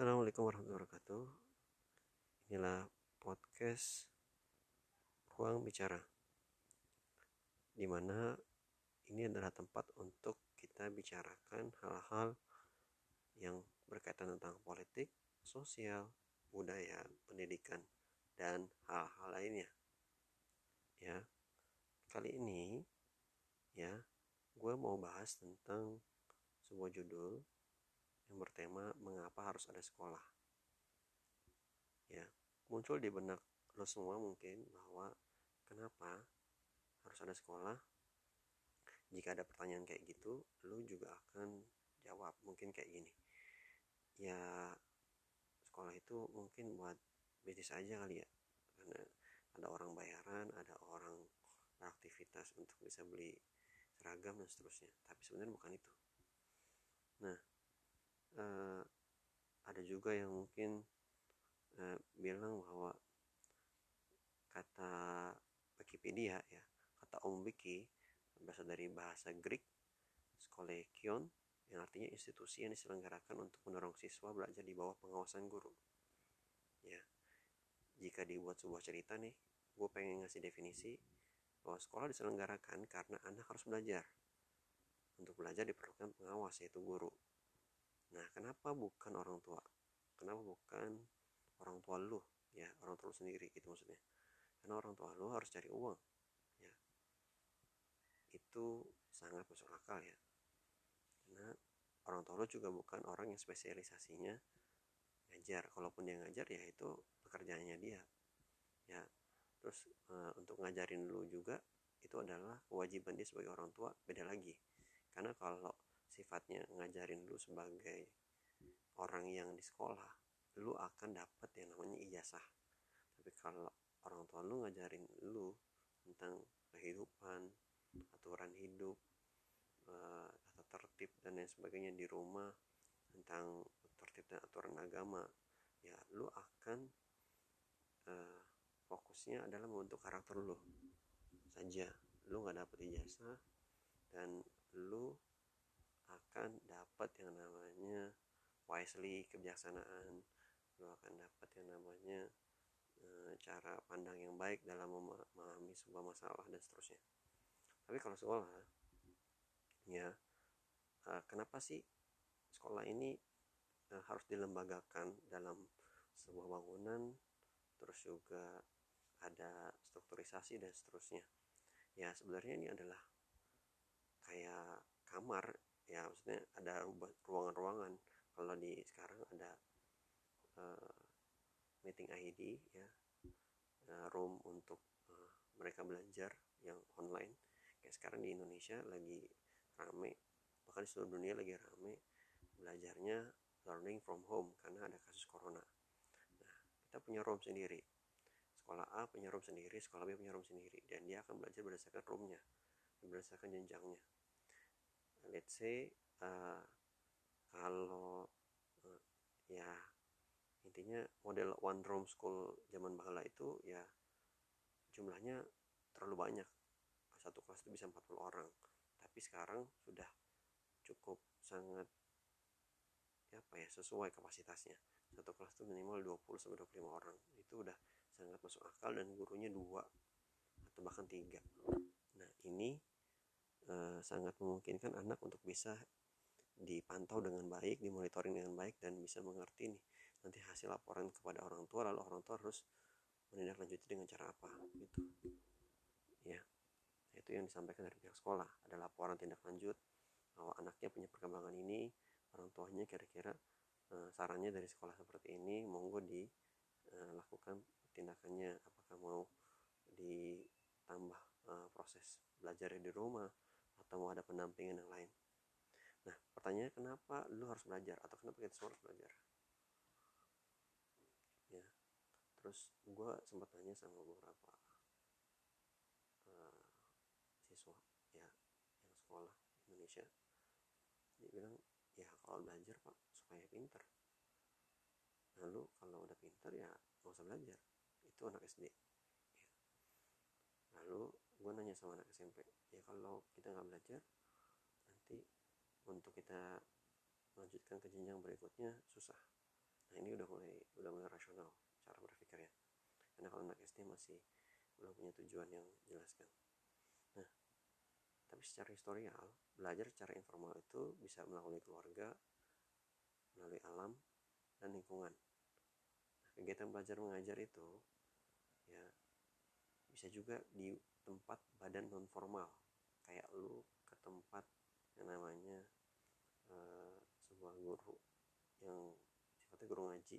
Assalamualaikum warahmatullahi wabarakatuh. Inilah podcast Ruang Bicara. Di mana ini adalah tempat untuk kita bicarakan hal-hal yang berkaitan tentang politik, sosial, budaya, pendidikan, dan hal-hal lainnya. Ya, kali ini ya, gue mau bahas tentang sebuah judul yang bertema mengapa harus ada sekolah. Ya, muncul di benak lo semua mungkin bahwa kenapa harus ada sekolah? Jika ada pertanyaan kayak gitu, lo juga akan jawab mungkin kayak gini. Ya, sekolah itu mungkin buat bisnis aja kali ya. Karena ada orang bayaran, ada orang beraktivitas untuk bisa beli seragam dan seterusnya. Tapi sebenarnya bukan itu. Nah, uh, ada juga yang mungkin uh, bilang bahwa kata Wikipedia ya kata Om Wiki berasal dari bahasa Greek skolekion yang artinya institusi yang diselenggarakan untuk mendorong siswa belajar di bawah pengawasan guru. Ya jika dibuat sebuah cerita nih gue pengen ngasih definisi bahwa sekolah diselenggarakan karena anak harus belajar. Untuk belajar diperlukan pengawas yaitu guru Nah, kenapa bukan orang tua? Kenapa bukan orang tua lu? Ya, orang tua lu sendiri gitu maksudnya. Karena orang tua lu harus cari uang. Ya. Itu sangat masuk akal ya. Karena orang tua lu juga bukan orang yang spesialisasinya ngajar. Kalaupun dia ngajar ya itu pekerjaannya dia. Ya. Terus e, untuk ngajarin lu juga itu adalah kewajiban dia sebagai orang tua beda lagi. Karena kalau sifatnya ngajarin lu sebagai orang yang di sekolah lu akan dapat yang namanya ijazah. Tapi kalau orang tua lu ngajarin lu tentang kehidupan aturan hidup uh, tertib dan lain sebagainya di rumah tentang tertib dan aturan agama ya lu akan uh, fokusnya adalah membentuk karakter lu saja. Lu nggak dapet ijazah dan lu akan dapat yang namanya wisely kebijaksanaan. Lo akan dapat yang namanya e, cara pandang yang baik dalam memahami sebuah masalah dan seterusnya. Tapi kalau sekolah ya e, kenapa sih sekolah ini e, harus dilembagakan dalam sebuah bangunan terus juga ada strukturisasi dan seterusnya? Ya sebenarnya ini adalah kayak kamar ya maksudnya ada ruangan-ruangan. Kalau di sekarang ada uh, meeting ID ya. Uh, room untuk uh, mereka belajar yang online. Kayak sekarang di Indonesia lagi rame bahkan di seluruh dunia lagi rame belajarnya learning from home karena ada kasus corona. Nah kita punya room sendiri. Sekolah A punya room sendiri sekolah B punya room sendiri dan dia akan belajar berdasarkan roomnya berdasarkan jenjangnya let's say uh, kalau uh, ya intinya model one room school zaman bala itu ya jumlahnya terlalu banyak. Satu kelas itu bisa 40 orang. Tapi sekarang sudah cukup sangat ya apa ya sesuai kapasitasnya. Satu kelas itu minimal 20 sampai 25 orang. Itu udah sangat masuk akal dan gurunya dua atau bahkan tiga. Nah ini Eh, sangat memungkinkan anak untuk bisa dipantau dengan baik, dimonitoring dengan baik dan bisa mengerti nih nanti hasil laporan kepada orang tua lalu orang tua harus menindaklanjuti dengan cara apa gitu. Ya itu yang disampaikan dari pihak sekolah. Ada laporan tindak lanjut bahwa anaknya punya perkembangan ini orang tuanya kira-kira uh, sarannya dari sekolah seperti ini monggo dilakukan uh, tindakannya. Apakah mau ditambah proses belajar di rumah atau mau ada pendampingan yang lain. Nah pertanyaannya kenapa lu harus belajar? Atau kenapa kita semua harus belajar? Ya terus gue sempat tanya sama beberapa uh, siswa ya yang sekolah Indonesia. Dia bilang ya kalau belajar pak supaya pinter. Lalu kalau udah pinter ya nggak usah belajar. Itu anak SD ya. lalu gue nanya sama anak SMP ya kalau kita nggak belajar nanti untuk kita melanjutkan ke jenjang berikutnya susah. Nah ini udah mulai udah mulai rasional cara berpikir ya karena kalau anak SD masih belum punya tujuan yang jelas kan. Nah tapi secara historial belajar secara informal itu bisa melalui keluarga melalui alam dan lingkungan. Nah, kegiatan belajar mengajar itu ya bisa juga di tempat badan non formal kayak lu ke tempat yang namanya uh, sebuah guru yang sifatnya guru ngaji.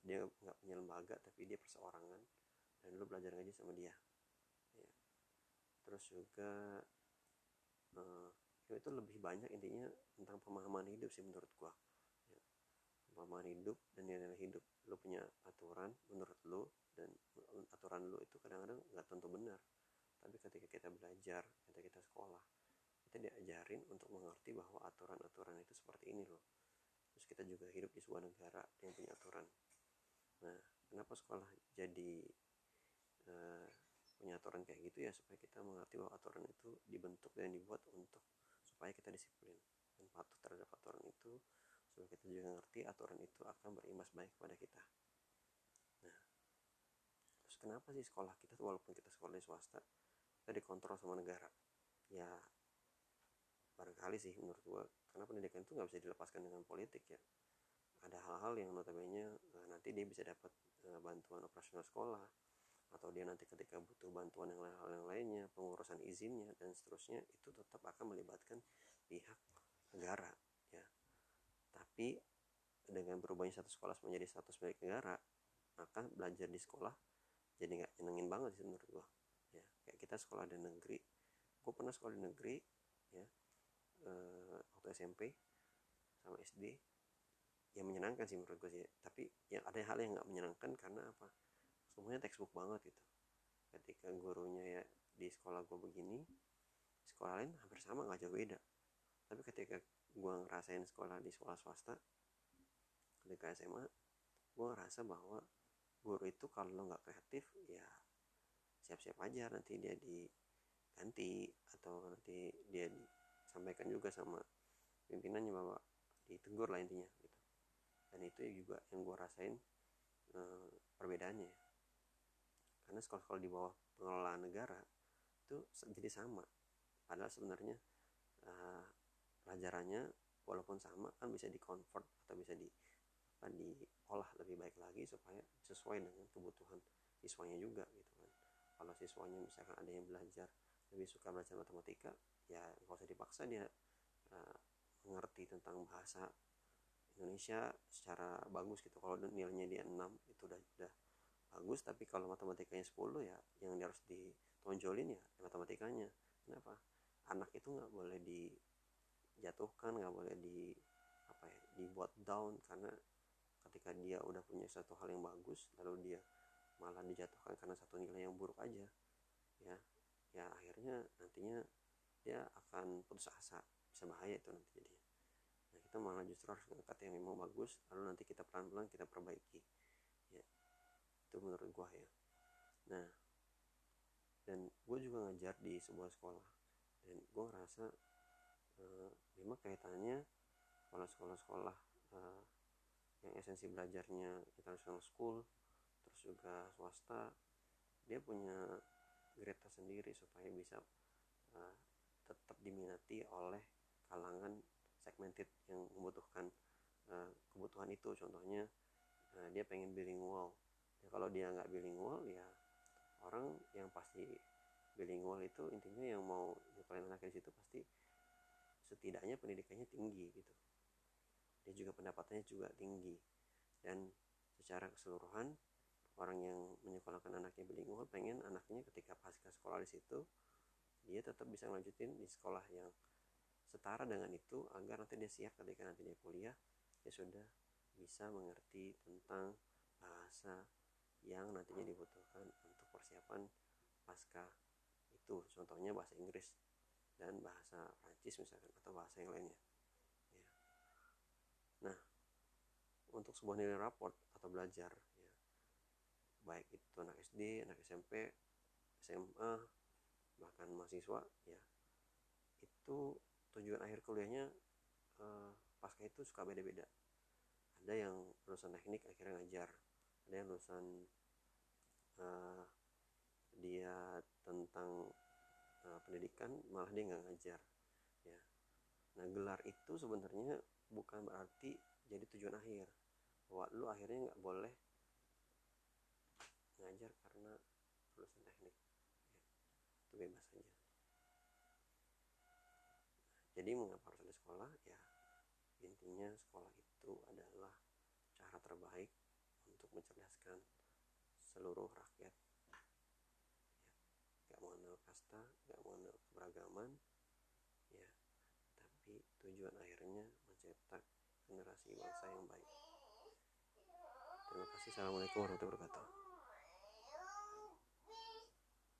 Dia nggak punya lembaga tapi dia perseorangan dan lu belajar ngaji sama dia. Ya. terus juga uh, itu lebih banyak intinya tentang pemahaman hidup sih menurut gua pemahaman hidup dan nilai hidup. Lu punya aturan menurut lu dan aturan lu itu kadang-kadang nggak tentu benar. Tapi ketika kita belajar ketika kita sekolah kita diajarin untuk mengerti bahwa aturan-aturan itu seperti ini loh. Terus kita juga hidup di sebuah negara yang punya aturan. Nah kenapa sekolah jadi uh, punya aturan kayak gitu ya? Supaya kita mengerti bahwa aturan itu dibentuk dan dibuat untuk supaya kita disiplin dan patuh terhadap aturan itu supaya kita juga ngerti aturan itu akan berimbas baik kepada kita. Nah terus kenapa sih sekolah kita walaupun kita sekolah di swasta kita dikontrol sama negara? Ya barangkali sih menurut gua karena pendidikan itu nggak bisa dilepaskan dengan politik ya. Ada hal-hal yang notabene nah, nanti dia bisa dapat uh, bantuan operasional sekolah atau dia nanti ketika butuh bantuan yang hal yang lainnya pengurusan izinnya dan seterusnya itu tetap akan melibatkan pihak negara tapi dengan berubahnya satu sekolah menjadi status milik negara maka belajar di sekolah jadi nggak nyenengin banget sih menurut gua. Ya kayak kita sekolah di negeri gue pernah sekolah di negeri ya eh, waktu SMP sama SD yang menyenangkan sih menurut gue sih. Tapi yang ada hal yang nggak menyenangkan karena apa? Semuanya textbook banget gitu. Ketika gurunya ya di sekolah gue begini sekolah lain hampir sama nggak jauh beda. Tapi ketika gue ngerasain sekolah di sekolah swasta ketika SMA gue ngerasa bahwa guru itu kalau nggak kreatif ya siap-siap aja nanti dia diganti atau nanti dia disampaikan juga sama pimpinannya bahwa ditegur lah intinya gitu. Dan itu juga yang gue rasain e, perbedaannya. Karena sekolah-sekolah di bawah pengelolaan negara itu jadi sama. Padahal sebenarnya e, pelajarannya walaupun sama kan bisa dikonvert atau bisa di apa diolah lebih baik lagi supaya sesuai dengan kebutuhan siswanya juga gitu kan. Kalau siswanya misalkan ada yang belajar lebih suka belajar matematika ya nggak usah dipaksa dia uh, mengerti tentang bahasa Indonesia secara bagus gitu. Kalau nilainya dia 6 itu udah udah bagus. Tapi kalau matematikanya 10 ya yang harus ditonjolin ya matematikanya. Kenapa? Anak itu nggak boleh dijatuhkan nggak boleh di apa ya dibuat down karena ketika dia udah punya satu hal yang bagus lalu dia malah dijatuhkan karena satu nilai yang buruk aja ya. Ya akhirnya nantinya dia akan putus asa bisa bahaya itu nanti jadinya nah kita malah justru harus ngangkat yang memang bagus lalu nanti kita pelan-pelan kita perbaiki ya. Itu menurut gua ya. Nah dan gue juga ngajar di sebuah sekolah dan gue ngerasa uh, memang kaitannya kalau sekolah-sekolah uh, yang esensi belajarnya international school terus juga swasta dia punya greta sendiri supaya bisa uh, tetap diminati oleh kalangan segmented yang membutuhkan uh, kebutuhan itu. Contohnya uh, dia pengen bilingual. Ya kalau dia nggak bilingual ya orang yang pasti bilingual itu intinya yang mau nyekolahkan anaknya di situ pasti setidaknya pendidikannya tinggi gitu. Dia juga pendapatannya juga tinggi. Dan secara keseluruhan orang yang menyekolahkan anaknya bilingual pengen anaknya ketika pasca sekolah di situ dia tetap bisa melanjutin di sekolah yang setara dengan itu agar nanti dia siap ketika nanti dia kuliah dia sudah bisa mengerti tentang bahasa yang nantinya dibutuhkan untuk persiapan pasca itu. Contohnya bahasa Inggris dan bahasa Prancis misalkan atau bahasa yang lainnya ya. nah untuk sebuah nilai raport atau belajar baik itu anak SD anak SMP SMA bahkan mahasiswa ya itu tujuan akhir kuliahnya eh, pasca itu suka beda-beda ada yang lulusan teknik akhirnya ngajar ada yang lulusan uh, dia tentang uh, pendidikan malah dia nggak ngajar ya. Nah gelar itu sebenarnya bukan berarti jadi tujuan akhir. Bahwa lu akhirnya nggak boleh ngajar karena lulusan teknik ya, itu bebas aja. Jadi mengapa harus ada sekolah? Ya intinya sekolah itu adalah cara terbaik untuk mencerdaskan seluruh rakyat ya, gak mengenal kasta gak mengenal keberagaman ya. Tapi tujuan akhirnya mencetak generasi bangsa yang baik. Terima kasih. Assalamualaikum warahmatullahi wabarakatuh